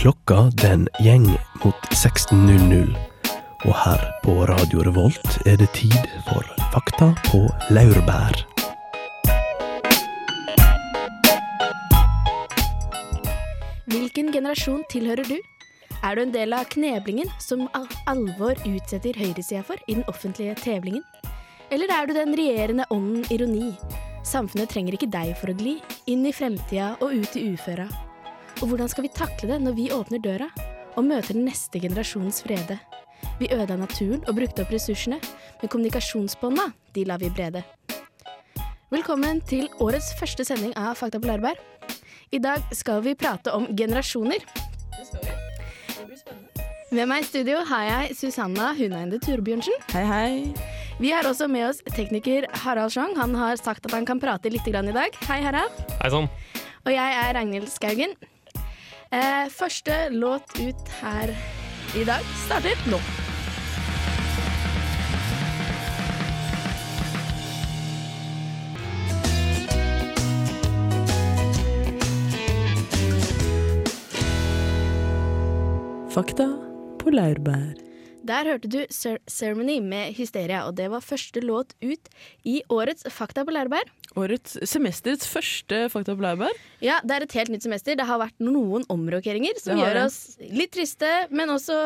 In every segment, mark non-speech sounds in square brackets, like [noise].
Klokka den gjeng mot 16.00, og her på Radio Revolt er det tid for Fakta på laurbær. Hvilken generasjon tilhører du? Er du en del av kneblingen som av alvor utsetter høyresida for i den offentlige tevlingen? Eller er du den regjerende ånden ironi? Samfunnet trenger ikke deg for å gli inn i fremtida og ut i uføra. Og hvordan skal vi takle det når vi åpner døra og møter den neste generasjons frede? Vi ødela naturen og brukte opp ressursene, men kommunikasjonsbånda, de lar vi brede. Velkommen til årets første sending av Fakta på Lærbær. I dag skal vi prate om generasjoner. Med meg i studio har jeg Susanna Huneinde Turbjørnsen. Hei, hei. Vi har også med oss tekniker Harald Schjong. Han har sagt at han kan prate litt grann i dag. Hei, Harald. Hei sann. Og jeg er Ragnhild Skaugen. Eh, første låt ut her i dag starter nå. Fakta på laurbær. Der hørte du Cer- Ceremony med Hysteria, og det var første låt ut i årets Fakta på Lærbær. Årets semesterets første Fakta på laurbær. Ja, det er et helt nytt semester. Det har vært noen omrokeringer som gjør oss litt triste, men også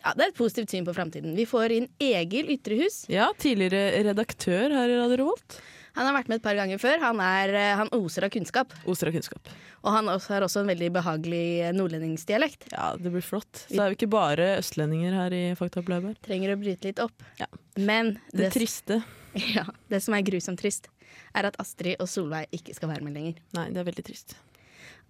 ja, det er et positivt syn på framtiden. Vi får inn Egil Ytrehus. Ja, tidligere redaktør her i Radio Revolt. Han har vært med et par ganger før. Han, er, eh, han oser av kunnskap. Oser av kunnskap. Og han har også en veldig behagelig eh, nordlendingsdialekt. Ja, det blir flott. Så er vi ikke bare østlendinger her i Fakta på laurbær. Trenger å bryte litt opp. Ja. Men Det det, triste. [laughs] ja, det som er grusomt trist, er at Astrid og Solveig ikke skal være med lenger. Nei, det er veldig trist.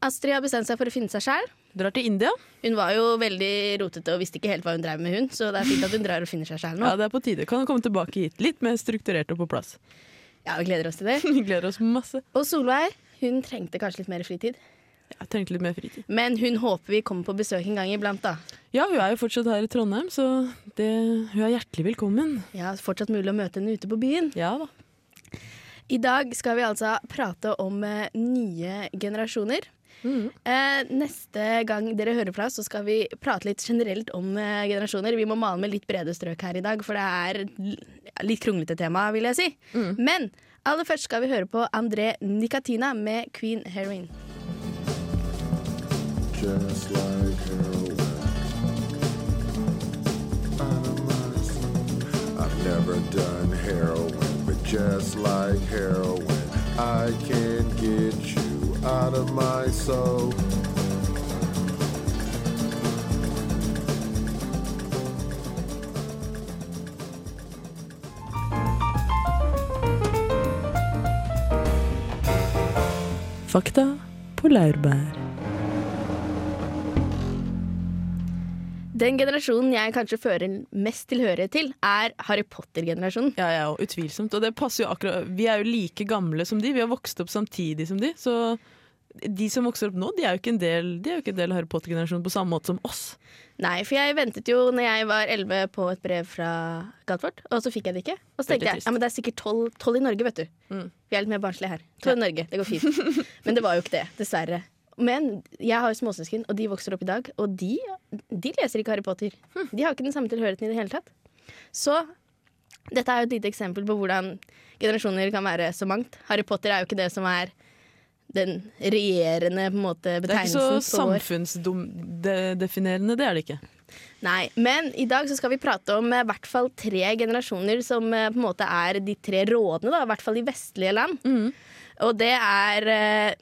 Astrid har bestemt seg for å finne seg sjæl. Drar til India. Hun var jo veldig rotete og visste ikke helt hva hun drev med, hun. Så det er fint at hun drar og finner seg sjæl nå. Ja, det er på tide. Kan hun komme tilbake hit. Litt mer strukturert og på plass. Ja, vi gleder oss til det. [laughs] Vi gleder oss masse. Og Solveig hun trengte kanskje litt mer fritid. Jeg trengte litt mer fritid. Men hun håper vi kommer på besøk en gang iblant, da. Ja, hun er jo fortsatt her i Trondheim, så det, hun er hjertelig velkommen. Ja, Fortsatt mulig å møte henne ute på byen. Ja da. I dag skal vi altså prate om eh, nye generasjoner. Mm. Eh, neste gang dere hører fra oss, så skal vi prate litt generelt om eh, generasjoner. Vi må male med litt brede strøk her i dag, for det er l- litt kronglete tema, vil jeg si. Men aller først skal vi høre på André Nikatina med Queen Heroin. just like heroin. I've never done heroin, just like heroin, I can't get you out of my soul. Fakta på laurbær. Den generasjonen jeg kanskje fører mest tilhørighet til, er Harry Potter-generasjonen. Ja, ja, utvilsomt. Og det passer jo akkurat Vi er jo like gamle som de. Vi har vokst opp samtidig som de. Så de som vokser opp nå, de er jo ikke en del, de er jo ikke en del Harry Potter-generasjonen på samme måte som oss. Nei, for jeg ventet jo når jeg var 11 på et brev fra Galtvort, og så fikk jeg det ikke. Og så tenkte jeg ja, men det er sikkert tolv i Norge, vet du. Mm. Vi er litt mer barnslige her. Tolv i Norge, det går fint. [laughs] men det var jo ikke det, dessverre. Men jeg har jo småsøsken, og de vokser opp i dag, og de, de leser ikke Harry Potter. De har ikke den samme tilhørigheten i det hele tatt. Så dette er jo et lite eksempel på hvordan generasjoner kan være så mangt. Harry Potter er jo ikke det som er den regjerende måte, Det er ikke så betegnelsen samfunnsdefinerende, det er det ikke. Nei, men i dag så skal vi prate om eh, i hvert fall tre generasjoner som eh, på en måte er de tre rådene, da, i hvert fall i vestlige land. Mm. Og det er eh,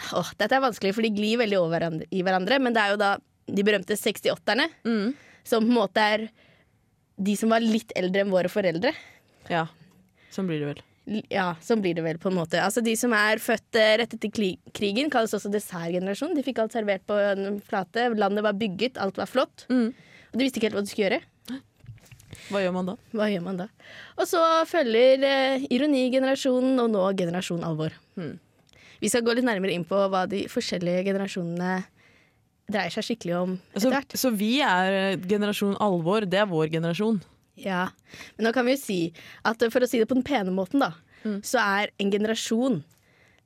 Åh, dette er vanskelig, for de glir veldig over hverandre, i hverandre. Men det er jo da de berømte 68-erne, Mm. som på en måte er de som var litt eldre enn våre foreldre. Ja, sånn blir det vel. Ja, sånn blir det vel, på en måte. Altså De som er født eh, rett etter krigen, kalles også dessertgenerasjonen. De fikk alt servert på en flate. Landet var bygget, alt var flott. Mm. Og de visste ikke helt hva de skulle gjøre. Hva gjør man da? Hva gjør man da? Og så følger eh, ironigenerasjonen, og nå generasjon alvor. Hmm. Vi skal gå litt nærmere inn på hva de forskjellige generasjonene dreier seg skikkelig om Altså, etter hvert. så vi er eh, generasjon alvor, det er vår generasjon. Ja. Men nå kan vi jo si at eh, for å si det på den pene måten, da, Mm. så er en generasjon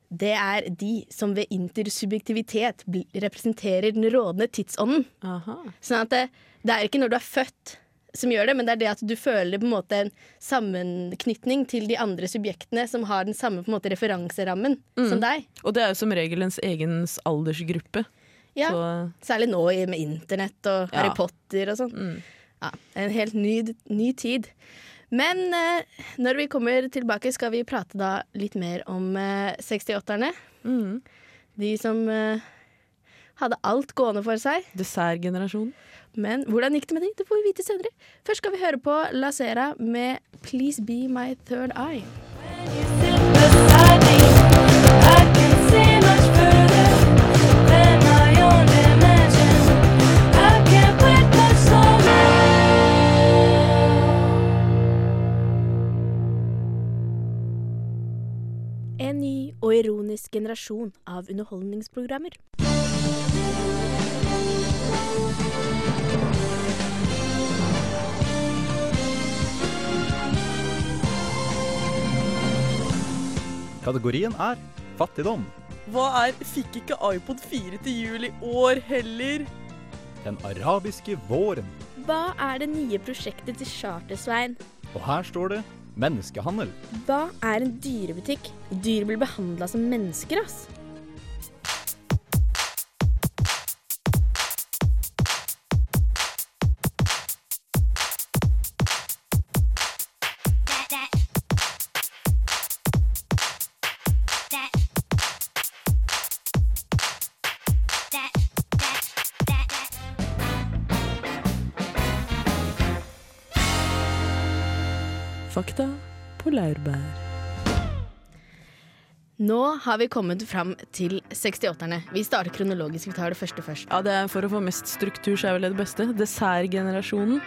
det er de som ved intersubjektivitet representerer den rådende tidsånden. Aha. Sånn at det, det er ikke når du er født som gjør det, men det er det at du føler på en måte en sammenknytning til de andre subjektene som har den samme på en måte referanserammen som deg. Og det er jo som regel ens egen aldersgruppe. Ja, Så Særlig nå med internett og Ja. Harry Potter og sånn. mm. Ja, en helt ny, ny tid. Men eh, når vi kommer tilbake, skal vi prate da litt mer om eh, 68-erne. Mm. De som eh, hadde alt gående for seg. Dessertgenerasjonen. Men hvordan gikk det med de? Det får vi vite senere. Først skal vi høre på La Sera med 'Please Be My Third Eye'. beside me. I can see much further than my own dimension. I can't wait much longer. En ny og ironisk generasjon av underholdningsprogrammer. Kategorien er fattigdom. Hva er 'fikk ikke iPod 4 til jul i år heller'? Den arabiske våren. Hva er det nye prosjektet til Chartersvein? Og her står det menneskehandel. Hva er en dyrebutikk? Dyr blir behandla som mennesker, ass. Nå har vi kommet fram til 68-erne. Vi starter kronologisk. Vi tar det første først. Ja, det er For å få mest struktur så er vel det det beste. Dessertgenerasjonen.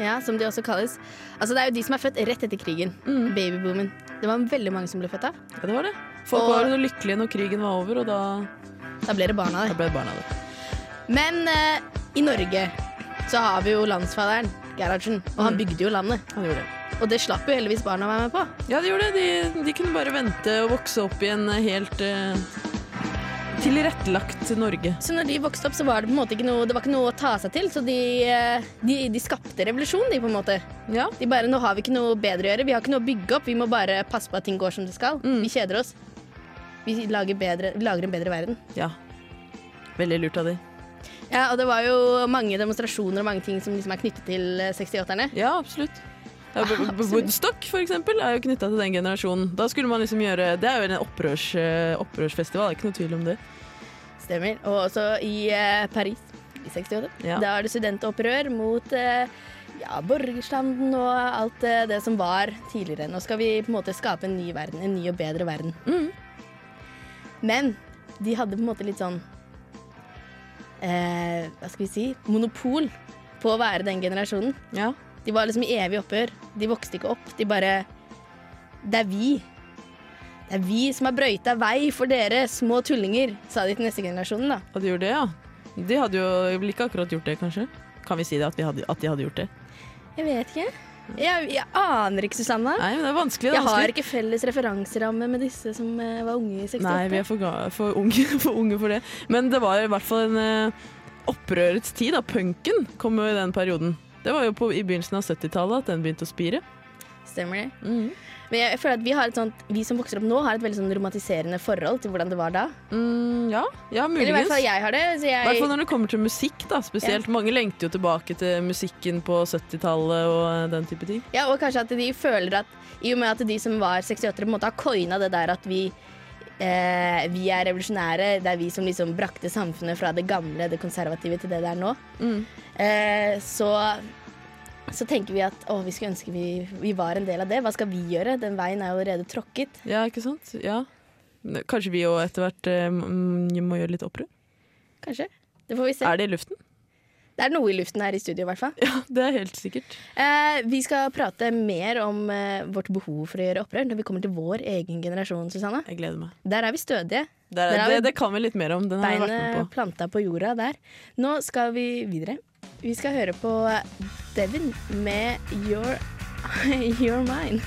Ja, Som de også kalles. Altså Det er jo de som er født rett etter krigen. Mm. Babyboomen. Det var veldig mange som ble født da. Ja, det var det. Folk Og- var jo lykkelige når krigen var over, og da, Da ble det barna da der. ble det barna der. Men uh, i Norge så har vi jo landsfaderen, Gerhardsen. Og han Mm. bygde jo landet. Han gjorde det. Og det slapp jo heldigvis barna å være med på. Ja, de gjorde det. De, de kunne bare vente og vokse opp i en helt uh, tilrettelagt Norge. Så når de vokste opp, så var det på en måte ikke noe Det var ikke noe å ta seg til. Så de, eh, de, de skapte revolusjon, de, på en måte. Ja. De bare Nå har vi ikke noe bedre å gjøre. Vi har ikke noe å bygge opp. Vi må bare passe på at ting går som det skal. Mm. Vi kjeder oss. Vi lager, bedre, vi lager en bedre verden. ja. Veldig lurt av de. Ja, og det var jo mange demonstrasjoner og mange ting som liksom er knyttet til eh, 68-erne. Ja, absolutt. Ja, [laughs] Woodstock for eksempel, er jo knytta til den generasjonen. Da skulle man liksom gjøre Det er jo en opprørs, eh, opprørsfestival, det er ikke noe tvil om det. Stemmer. Og også i eh, Paris i 68. Ja. Da er det studentopprør mot eh, ja, borgerstanden og alt eh, det som var tidligere. Nå skal vi på en måte skape en ny verden, en ny og bedre verden. Mm. Men de hadde på en måte litt sånn eh, Hva skal vi si monopol på å være den generasjonen. Ja. De var liksom i evig opphør. De vokste ikke opp. De bare Det er vi. Det er vi som har brøyta vei for dere, små tullinger, sa de til neste generasjon. da. Og de gjorde det, ja. De hadde jo ikke akkurat gjort det, kanskje? Kan vi si det, at, vi hadde, at de hadde gjort det? Jeg vet ikke. Jeg, jeg aner ikke, Susanne. Nei, men det er vanskelig. Det er Jeg har ikke felles referanseramme med disse som eh, var unge i 68. Nei, vi er for, for, unge, [laughs] for unge for det. Men det var i hvert fall en uh, opprørets tid. da. Punken kom jo i den perioden. Det var jo på, i begynnelsen av 70-tallet at den begynte å spire. Stemmer det. Mm. Men jeg føler at vi, sånt, vi som vokser opp nå, har et veldig sånn romantiserende forhold til hvordan det var da. Mm, ja, ja, Eller i hvert fall jeg har det. I hvert fall når det kommer til musikk, da, spesielt. Mange lengter jo tilbake til musikken på 70-tallet og eh, den type ting. ja, og kanskje at de føler at i og med at de som var 68-ere, på en måte har coina det der at vi eh, vi er revolusjonære. Det er vi som liksom brakte samfunnet fra det gamle, det konservative, til det det er nå. Mm. Eh, så, så tenker vi at å, vi skulle ønske vi, vi var en del av det. Hva skal vi gjøre? Den veien er jo allerede tråkket. Ja, ikke sant? Ja. Kanskje vi òg etter hvert eh, må gjøre litt opprør? Kanskje. Det får vi se. Er det i luften? Det er noe i luften her i studio, i hvert fall. [laughs] Ja, det er helt sikkert. Eh, vi skal prate mer om eh, vårt behov for å gjøre opprør når vi kommer til vår egen generasjon, Susanne. Jeg gleder meg. Der er vi stødige. Det, Der er, vi- det, det kan vi litt mer om. Den har vi vært med Beinet på. planta på jorda der. Nå skal vi videre. Vi skal høre på Devin med Your, [laughs] Your Mind.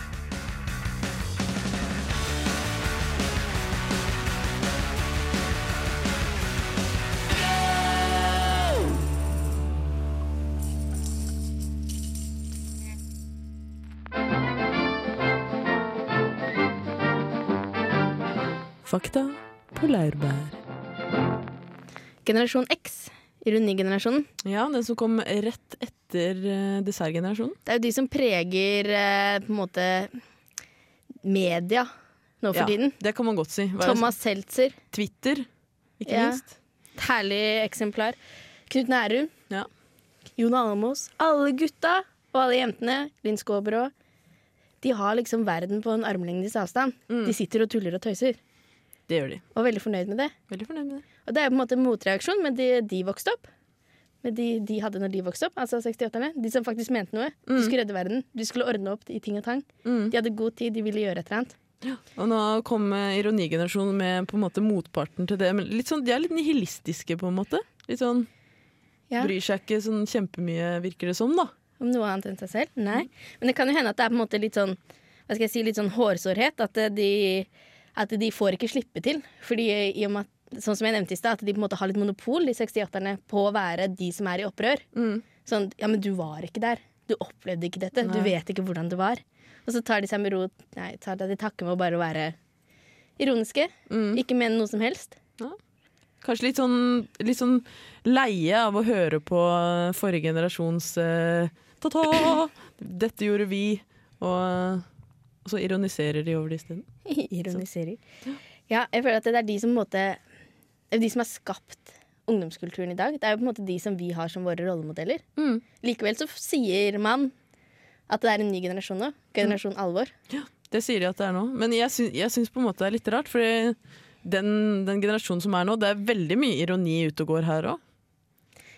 Fakta på laurbær. Generasjon X ironigenerasjonen, Ja, den som kom rett etter uh, dessertgenerasjonen. det er jo de som preger uh, på en måte media nå for Ja, tiden. Det kan man godt si. Hva Thomas Seltzer, Twitter, ikke Ja. minst. herlig eksemplar. Knut Nærum, Ja. Jon Almaas. Alle gutta og alle jentene, Linn Skåber òg. De har liksom verden på en armlengdes avstand. Mm. De sitter og tuller og tøyser, Det gjør de. og veldig fornøyd med det. Veldig fornøyd med det. Og det er på en måte motreaksjon med de de vokste opp. Med de de hadde når de vokste opp, altså 68-erne. De som faktisk mente noe. De Mm. skulle redde verden. De skulle ordne opp i ting og tang. Mm. De hadde god tid, de ville gjøre et eller annet. Og nå kom eh, ironigenerasjonen med på en måte motparten til det. Sånn, de er litt nihilistiske, på en måte. Litt sånn, Ja. Bryr seg ikke sånn kjempemye, virker det som, da. Om noe annet enn seg selv? Nei. Men det kan jo hende at det er på en måte litt sånn Hva skal jeg si, litt sånn hårsårhet. At eh, de, at de får ikke slippe til. Fordi i og med at Sånn som jeg nevnte i stad, at de på en måte har litt monopol, de 68-erne, på å være de som er i opprør. Mm. Sånn, ja, men du var ikke der. Du opplevde ikke dette. Du vet ikke hvordan det var. Og så tar de seg med ro Nei, tar de takke med å bare være ironiske. Mm. Ikke mene noe som helst. Kanskje litt sånn, litt sånn leie av å høre på forrige generasjons eh, ta-ta, [laughs] dette gjorde vi, og, og så ironiserer de over det isteden. [laughs] Ironiserer. Ja, jeg føler at det er de som på en måte de som har skapt ungdomskulturen i dag. Det er jo på en måte de som vi har som våre rollemodeller. Mm. Likevel så sier man at det er en ny generasjon nå. Generasjon alvor. Ja, Det sier de at det er nå. Men jeg sy jeg syns på en måte det er litt rart, for den, den generasjonen som er nå, det er veldig mye ironi ute og går her òg.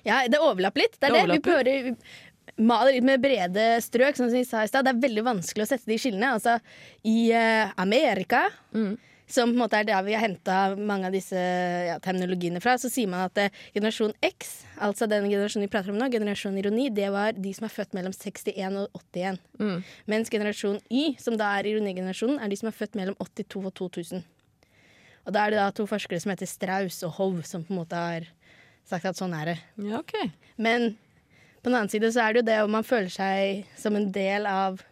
Ja, det overlapper litt. Det er Det det. Vi prøver vi maler litt med brede strøk, sånn som vi sa i stad. Det er veldig vanskelig å sette de skillene. Altså, I uh, Amerika, Mm. Som på en måte er der vi har henta mange av disse ja, terminologiene fra, så sier man at eh, generasjon X, altså den generasjonen vi prater om nå, generasjon ironi, det var de som er født mellom 61 og 81. Mm. Mens generasjon Y, som da er ironigenerasjonen, er de som er født mellom 82 og 2000. Og da er det da to forskere som heter Strauss og Hov, som på en måte har sagt at sånn er det. Ja, OK. Men på den annen side så er det jo det om man føler seg som en del av,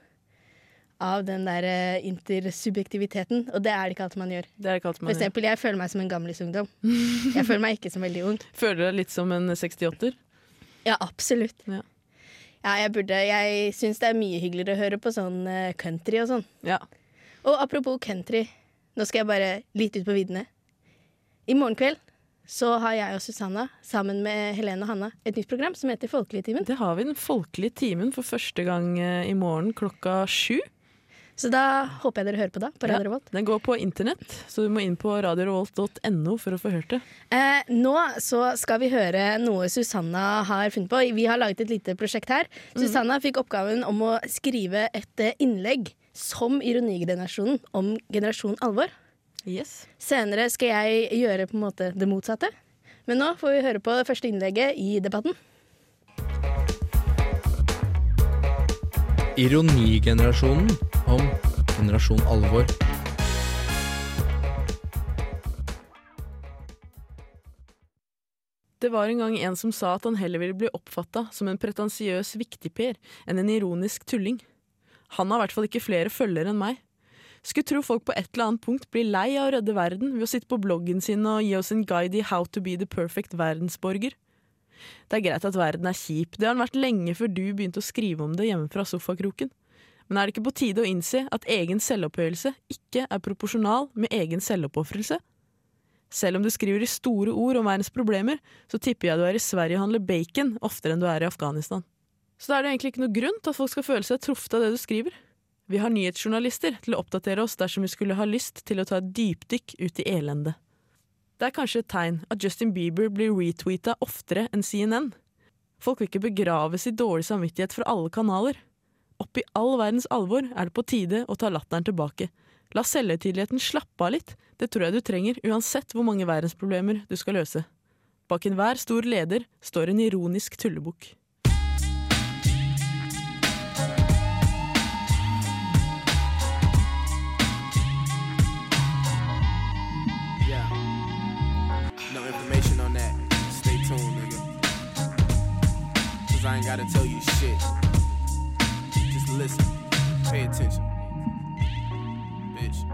av den der eh, intersubjektiviteten, og det er det ikke alltid man gjør. Det er ikke alt For man gjør. eksempel, jeg føler meg som en gamlisungdom. Jeg føler meg ikke som veldig ung. [laughs] Føler du deg litt som en 68-er. Ja, absolutt. Ja. Ja, jeg burde Jeg syns det er mye hyggeligere å høre på sånn eh, country og sånn. Ja. Og apropos country, nå skal jeg bare litt ut på viddene. I morgen kveld så har jeg og Susanna sammen med Helene og Hanna et nytt program som heter Folkeligtimen. Det har vi den folkelige timen for første gang eh, i morgen klokka sju. Så da håper jeg dere hører på da, på Ja. Radio Revolt. Den går på internett, så du må inn på radiorevolt.no for å få hørt det. Eh, nå så skal vi høre noe Susanna har funnet på. Vi har laget et lite prosjekt her. Susanna fikk oppgaven om å skrive et eh, innlegg som ironigenerasjonen om generasjon alvor. Yes. Senere skal jeg gjøre på en måte det motsatte. Men nå får vi høre på det første innlegget i debatten. Ironigenerasjonen om generasjon alvor. Det var en gang en som sa at han heller ville bli oppfatta som en pretensiøs viktigper enn en ironisk tulling. Han har i hvert fall ikke flere følgere enn meg. Skulle tro folk på et eller annet punkt blir lei av å redde verden ved å sitte på bloggen sin og gi oss en guide i how to be the perfect verdensborger. Det er greit at verden er kjip, det har den vært lenge før du begynte å skrive om det hjemme fra sofakroken. Men er det ikke på tide å innse at egen selvopphøyelse ikke er proporsjonal med egen selvoppofrelse? Selv om du skriver i store ord om verdens problemer, så tipper jeg du er i Sverige og handler bacon oftere enn du er i Afghanistan. Så da er det egentlig ikke noe grunn til at folk skal føle seg truffet av det du skriver. Vi har nyhetsjournalister til å oppdatere oss dersom vi skulle ha lyst til å ta et dypdykk ut i elendet. Det er kanskje et tegn at Justin Bieber blir retweeta oftere enn CNN. Folk vil ikke begraves i dårlig samvittighet fra alle kanaler. Oppi all verdens alvor er det på tide å ta latteren tilbake. La selvhøytideligheten slappe av litt, det tror jeg du trenger uansett hvor mange verdensproblemer du skal løse. Bak enhver stor leder står en ironisk tullebukk. I ain't gotta tell you shit. Just listen, pay attention. Bitch.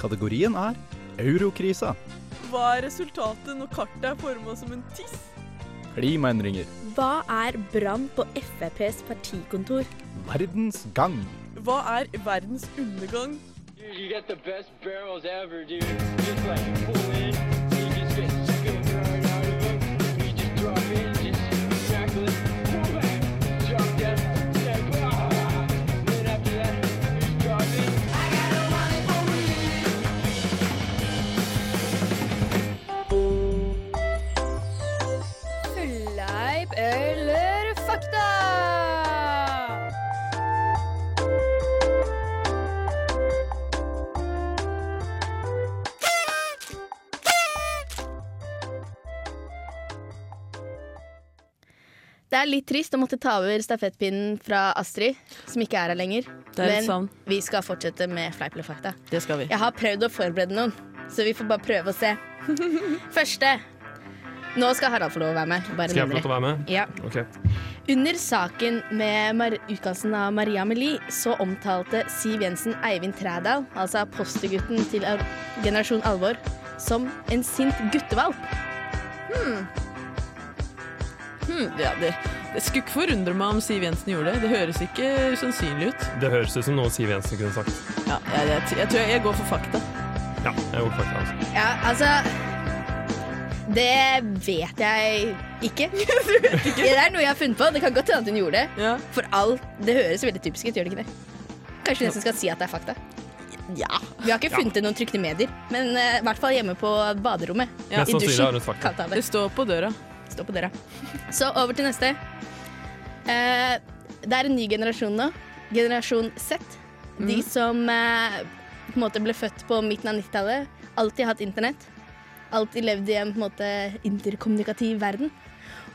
Kategorien er Eurokrisa. Hva er resultatet når kartet er forma som en tiss? Klimaendringer. Hva er brann på FrPs partikontor? Verdens gang. Hva er verdens undergang? You get the best barrels ever, dude. Just like er litt trist å måtte ta over stafettpinnen fra Astrid, som ikke er her lenger. Er Men sånn. vi skal fortsette med fleip eller fakta. Det skal vi. Jeg har prøvd å forberede noen, så vi får bare prøve å se. [laughs] Første. Nå skal Harald få lov å være med. Bare Skal jeg få lov til å være med? Ja. Okay. Under saken med mar utkastelsen av Maria Amelie så omtalte Siv Jensen Eivind Trædal, altså postergutten til Generasjon Alvor, som en sint guttevalp. Hmm, ja, det, det skulle ikke forundre meg om Siv Jensen gjorde det. Det høres ikke usannsynlig ut. Det høres ut som noe Siv Jensen kunne sagt. Ja, jeg, jeg, jeg tror jeg går for fakta. Ja, jeg går for fakta. altså. Ja, altså Det vet jeg [laughs] ikke. Det er noe jeg har funnet på. Det kan godt hende at hun gjorde det. Ja. For alt Det høres veldig typisk ut, gjør det ikke det? Kanskje vi nesten skal si at det er fakta. Ja. Vi har ikke funnet det noen trykte medier, men eh, i hvert fall hjemme på baderommet. Ja, I dusjen. det. Det står på døra. Står på døra. Så over til neste. Eh, det er en ny generasjon nå. Generasjon Z. De som eh, på en måte ble født på midten av 90-tallet. Alltid hatt internett. Alltid levd i en på en måte interkommunikativ verden.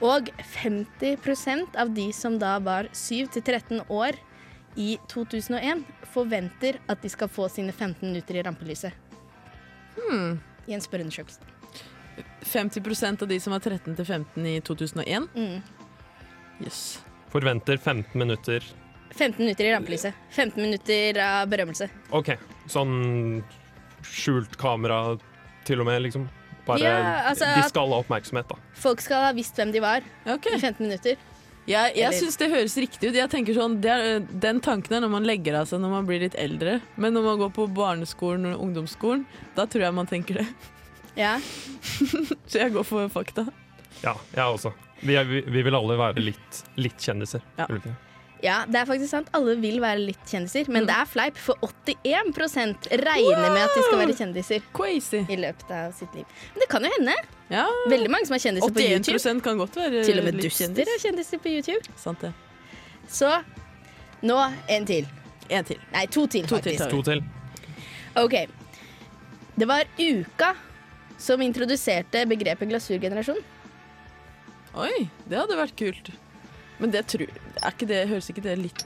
Og 50% av de som da var 7-13 år i 2001, forventer at de skal få sine 15 minutter i rampelyset. I en spørreundersøkelse. 50% av de som var 13 til 15 i 2001. Mm. Yes. Forventer 15 minutter. 15 minutter i rampelyset. 15 minutter av berømmelse. OK. Sånn skjult kamera til og med, liksom. Bare Ja, altså De skal ha oppmerksomhet, da. Folk skal ha visst hvem de var okay. i 15 minutter. Jeg, jeg syns det høres riktig ut. Jeg tenker sånn, det er, Den tanken er når man legger av seg når man blir litt eldre. Men når man går på barneskolen og ungdomsskolen, da tror jeg man tenker det. Ja. [laughs] Så jeg går for fakta. Ja, jeg også. Vi, er, vi, vi vil alle være litt, litt kjendiser. Ja. ja, det er faktisk sant. Alle vil være litt kjendiser, men Mm. det er fleip, for 81% regner med at de skal være kjendiser Crazy. i løpet av sitt liv. Men det kan jo hende. Ja, Veldig mange som er kjendiser på 81 YouTube. kan godt være Til og med litt duster er kjendiser på YouTube. Sant det. Så nå en til. En til. Nei, to til, To faktisk. Til. To til. OK. Det var Uka som introduserte begrepet glasurgenerasjon. Oi, det hadde vært kult. Men det tror er ikke det, høres ikke det litt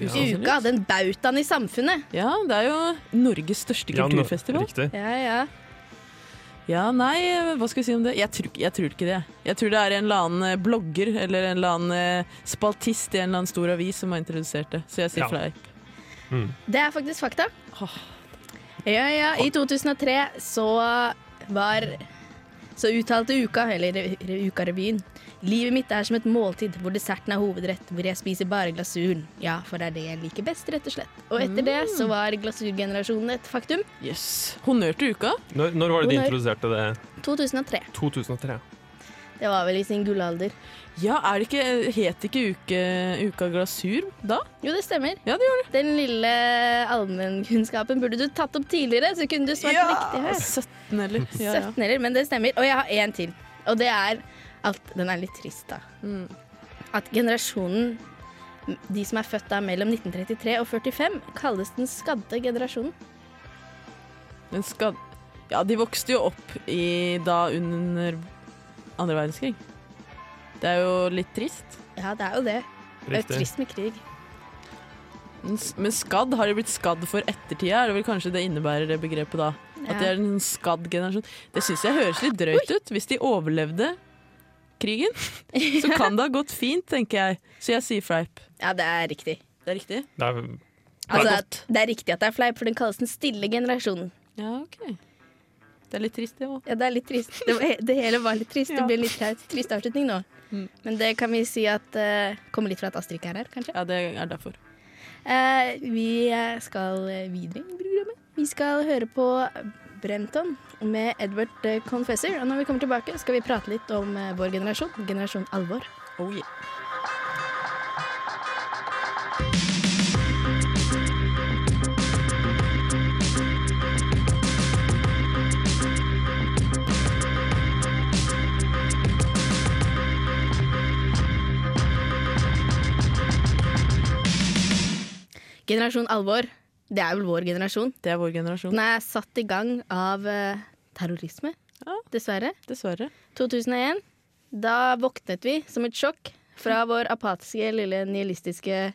ja. Uka, hadde den bautaen i samfunnet. Ja, det er jo Norges største Ja, kulturfestival. Riktig. Ja, ja. Ja, nei, hva skal vi si om det? Jeg tror, jeg tror ikke det. Jeg tror det er en eller annen eh, blogger eller en eller annen eh, spaltist i en eller annen stor avis som har introdusert det. Så jeg sier Ja. fleip. Mm. Det er faktisk fakta. Åh. Ja, ja. I 2003 så var Så uttalte Uka, eller re- re- Ukarevyen Livet mitt er som et måltid hvor desserten er hovedrett, hvor jeg spiser bare glasuren. Ja, for det er det jeg liker best, rett og slett. Og etter det så var glasurgenerasjonen et faktum. Yes. Honnør til uka. Når, når var det de introduserte det? 2003. 2003. Det var vel i sin gullalder. Ja, er det ikke, het ikke uke, Uka glasur da? Jo, det stemmer. Ja, det gjør det. Den lille allmennkunnskapen burde du tatt opp tidligere, så kunne du svart riktig her. 17 eller? Ja, ja. 17 eller, men det stemmer. Og jeg har én til. Og det er at den er litt trist, da. Mm. At generasjonen, de som er født da mellom 1933 og 45, kalles den skadde generasjonen. Den skadde Ja, de vokste jo opp i da under andre verdenskrig. Det er jo litt trist. Ja, det er jo det. Det er jo trist med krig. Men skadd, har de blitt skadd for ettertida? Er det vel kanskje det innebærer det begrepet da? At de er en skadd generasjon. Det syns jeg høres litt drøyt ut. Hvis de overlevde krigen, [laughs] så kan det ha gått fint, tenker jeg. Så jeg sier fleip. Ja, det er riktig. Det er riktig? Det er Altså, det er riktig at det er fleip, for den kalles den stille generasjonen. Ja, ok. Det er litt trist, det òg. Ja, det er litt trist. Det, var, det hele var litt trist. Det [laughs] Ja. blir litt trist, trist avslutning nå. Men det kan vi si at uh, kommer litt fra at Astrid ikke er her, kanskje. Ja, det er derfor. Uh, vi eh, skal videre i programmet. Vi skal høre på Brenton med Edward Confessor. Og når vi kommer tilbake, skal vi prate litt om vår generasjon. Generasjon alvor. Oh, yeah. Generasjon alvor, det er vel vår generasjon. Det er vår generasjon. Den er satt i gang av eh, terrorisme, Ja. dessverre. Dessverre. 2001. Da våknet vi som et sjokk fra vår apatiske, lille nihilistiske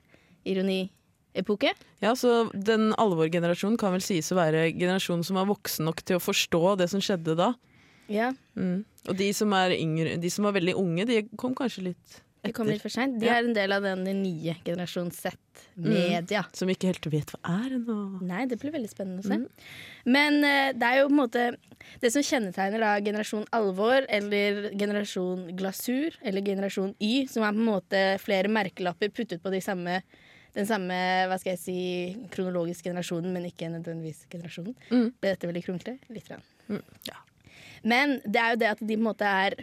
ironiepoke. Ja, så Den alvorgenerasjonen kan vel sies å være generasjonen som var voksen nok til å forstå det som skjedde da. Ja, Mm. Og de som, er yngre, de som var veldig unge, de kom kanskje litt de kommer litt for seint. De er en del av den nye generasjon Z-media. Som ikke helt vet hva er ennå. Nei, det blir veldig spennende å se. Mm. Men uh, det er jo på en måte Det som kjennetegner da generasjon alvor, eller generasjon glasur, eller generasjon Y, som er på en måte flere merkelapper puttet på de samme den samme hva skal jeg si, kronologiske generasjonen, men ikke nødvendigvis generasjonen. Mm. Ble dette veldig kronglete? Litt. Rann. Mm, ja. Men det er jo det at de på en måte er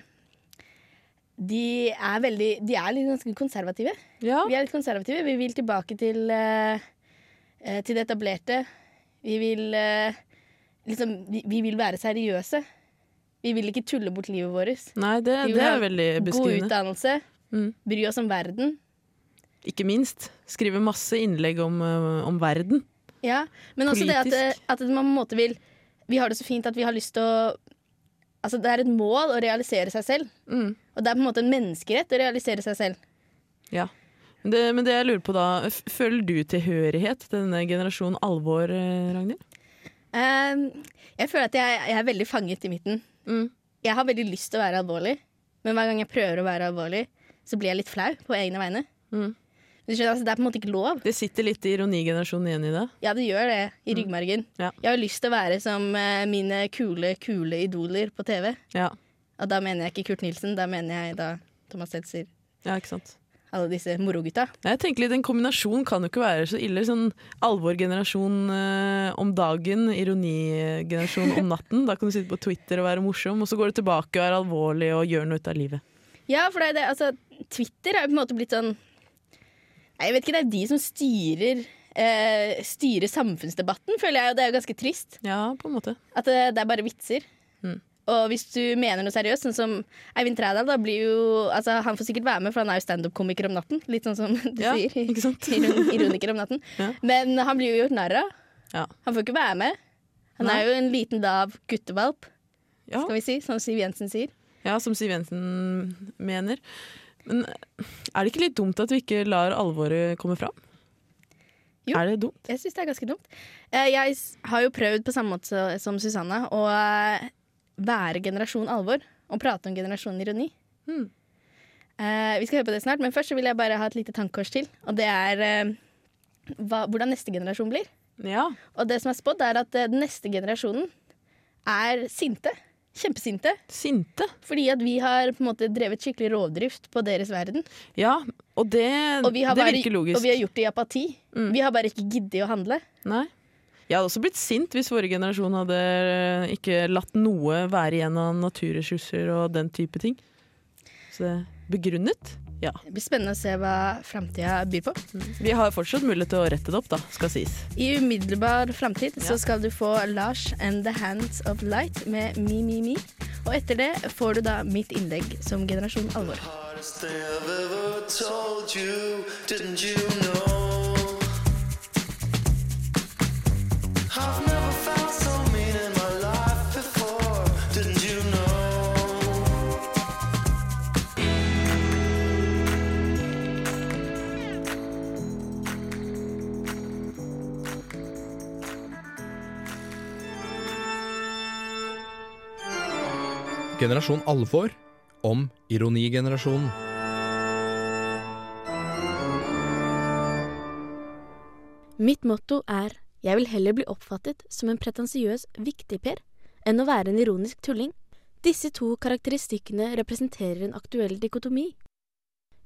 De er veldig De er litt ganske konservative. Ja. Vi er litt konservative. Vi vil tilbake til, eh, eh, til det etablerte. Vi vil eh, liksom vi, vi vil være seriøse. Vi vil ikke tulle bort livet vårt. Nei, det, Vi det er veldig God utdannelse. Mm. Bry oss om verden. Ikke minst. Skrive masse innlegg om, øh, om verden. Ja, Men også det at, at man på en måte vil Vi har det så fint at vi har lyst til å Altså Det er et mål å realisere seg selv. Mm. Og det er på en måte en menneskerett å realisere seg selv. Ja. Men det, men det jeg lurer på da, føler du tilhørighet til denne generasjonen alvor, eh, Ragnhild? Ehm, jeg føler at jeg, jeg er veldig fanget i midten. Mm. Jeg har veldig lyst til å være alvorlig, men hver gang jeg prøver å være alvorlig, så blir jeg litt flau på egne vegne. Mm. Skjønner, altså, det er på en måte ikke lov. Det sitter litt ironigenerasjonen igjen i det. Ja, det gjør det i ryggmargen. Ja. Jeg har lyst til å være som eh, mine kule, kule idoler på TV. Ja. Og da mener jeg ikke Kurt Nilsen, da mener jeg da Thomas Seltzer. ja, ikke sant. Alle disse morogutta. Jeg tenker litt, En kombinasjon kan jo ikke være så ille. Sånn alvorgenerasjon eh, om dagen, ironigenerasjon om natten. Da kan du sitte på Twitter og være morsom, og så går du tilbake og er alvorlig og gjør noe ut av livet. Ja, for det altså, Twitter er jo på en måte blitt sånn Jeg vet ikke, det er de som styrer eh, Styrer samfunnsdebatten, føler jeg, og det er jo ganske trist. Ja, på en måte. At det, det er bare vitser. Mm. Og hvis du mener noe seriøst, sånn som Eivind Trædal, da blir jo Altså, han får sikkert være med, for han er jo standup-komiker om natten. Litt sånn som du [laughs] Ja, sier. ikke sant? [laughs] Ironiker om natten. Ja. Men han blir jo gjort narr av. Ja. Han får ikke være med. Han Nei. er jo en liten lav guttevalp, Ja. skal vi si, som Siv Jensen sier. Ja, som Siv Jensen mener. Men er det ikke litt dumt at vi ikke lar alvoret komme fram? Jo. Er det dumt? Jeg syns det er ganske dumt. Eh, Jeg har jo prøvd på samme måte som Susanne å eh, være generasjon alvor og prate om generasjon ironi. Hmm. Eh, vi skal høre på det snart, men først vil jeg bare ha et lite tankkors til. Og det er hva, hvordan neste generasjon blir. Ja. Og det som er spådd, er at den neste generasjonen er sinte. Kjempesinte. Sinte. Fordi at vi har på en måte drevet skikkelig rovdrift på deres verden. Ja, og det, Og vi det bare, virker logisk. og vi har gjort det i apati. Mm. Vi har bare ikke giddet å handle. Nei. Jeg hadde også blitt sint hvis forrige generasjon hadde ikke latt noe være igjen av naturressurser og den type ting. Så det begrunnet? Ja. Det blir spennende å se hva framtida byr på. Vi har fortsatt mulighet til å rette det opp, da, skal sies. I umiddelbar framtid Ja. så skal du få Lars and The Hands of Light med Me, Me, Me. Og etter det får du da mitt innlegg som generasjon alvor. you. You know? I've never Generasjon alvor om ironigenerasjonen. Mitt motto er jeg vil heller bli oppfattet som en pretensiøs viktigper enn å være en ironisk tulling. Disse to karakteristikkene representerer en aktuell dikotomi.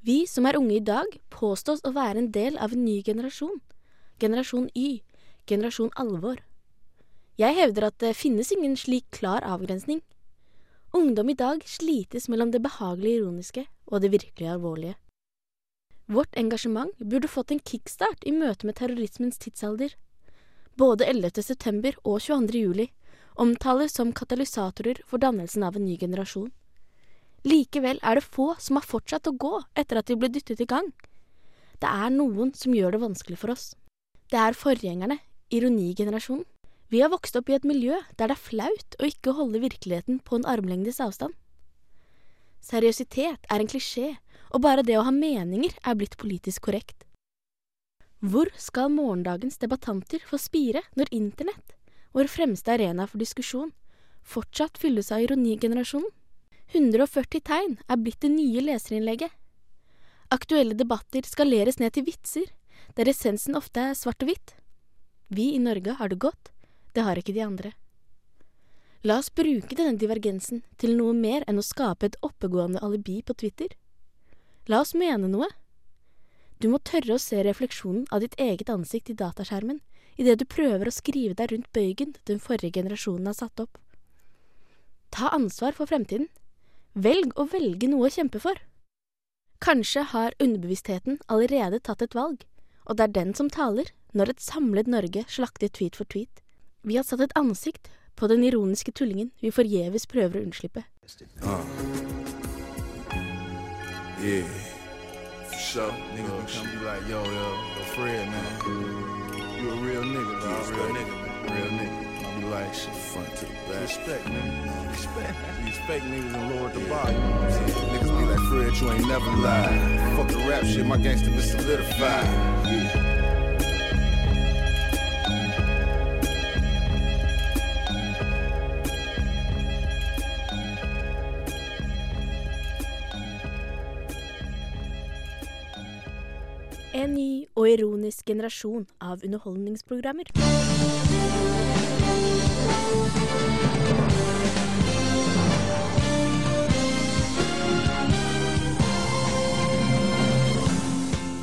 Vi som er unge i dag, påstås å være en del av en ny generasjon. Generasjon Y. Generasjon alvor. Jeg hevder at det finnes ingen slik klar avgrensning. Ungdom i dag slites mellom det behagelig ironiske og det virkelig alvorlige. Vårt engasjement burde fått en kickstart i møte med terrorismens tidsalder. Både 11. september og 22. juli omtales som katalysatorer for dannelsen av en ny generasjon. Likevel er det få som har fortsatt å gå etter at de ble dyttet i gang. Det er noen som gjør det vanskelig for oss. Det er forgjengerne, ironigenerasjonen. Vi har vokst opp i et miljø der det er flaut å ikke holde virkeligheten på en armlengdes avstand. Seriøsitet er en klisjé, og bare det å ha meninger er blitt politisk korrekt. Hvor skal morgendagens debattanter få spire når internett, vår fremste arena for diskusjon, fortsatt fylles av ironigenerasjonen? 140 tegn er blitt det nye leserinnlegget. Aktuelle debatter skaleres ned til vitser, der essensen ofte er svart og hvitt. Vi i Norge har det godt, det har ikke de andre. La oss bruke denne divergensen til noe mer enn å skape et oppegående alibi på Twitter. La oss mene noe. Du må tørre å se refleksjonen av ditt eget ansikt i dataskjermen idet du prøver å skrive deg rundt bøygen den forrige generasjonen har satt opp. Ta ansvar for fremtiden. Velg å velge noe å kjempe for. Kanskje har underbevisstheten allerede tatt et valg, og det er den som taler når et samlet Norge slakter tweet for tweet. Vi har satt et ansikt på den ironiske tullingen vi forgjeves prøver å unnslippe. Uh. Yeah. Sure. En ny og ironisk generasjon av underholdningsprogrammer.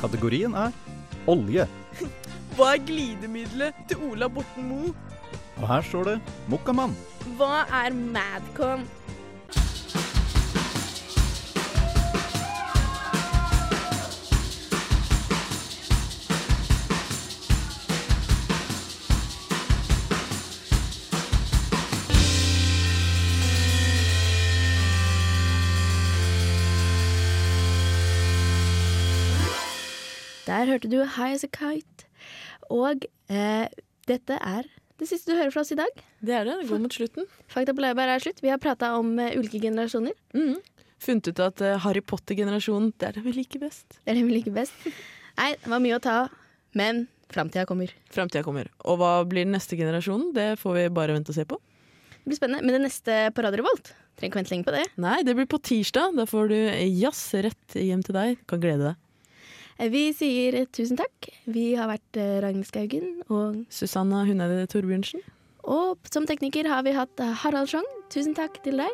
Kategorien er olje. [laughs] Hva er glidemiddelet til Ola Borten Moe? Og her står det Mokkamann. Hva er Madcon? Der hørte du High As A Kite. Og eh, dette er det siste du hører fra oss i dag. Det er det. Det går mot slutten. Fakta på laurbær er slutt. Vi har prata om uh, ulike generasjoner. Mm. Funnet ut at uh, Harry Potter-generasjonen, det er det vi liker best. Det er det vi liker best. Nei, det var mye å ta av, men framtida kommer. Framtida kommer. Og hva blir den neste generasjonen? Det får vi bare vente og se på. Det blir spennende. Men det neste på Radio Revolt trenger ikke vente lenge på det. Nei, det blir på tirsdag. Da får du jazz rett hjem til deg. Kan glede deg. Vi sier tusen takk. Vi har vært eh, Ragnhild Skaugen og Susanna Hunede Torbjørnsen. Og som tekniker har vi hatt eh, Harald Schjong. Tusen takk til deg.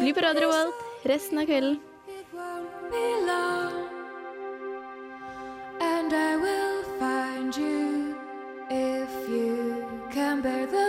Bli på Radio World resten av kvelden. And I will find you if you can bear the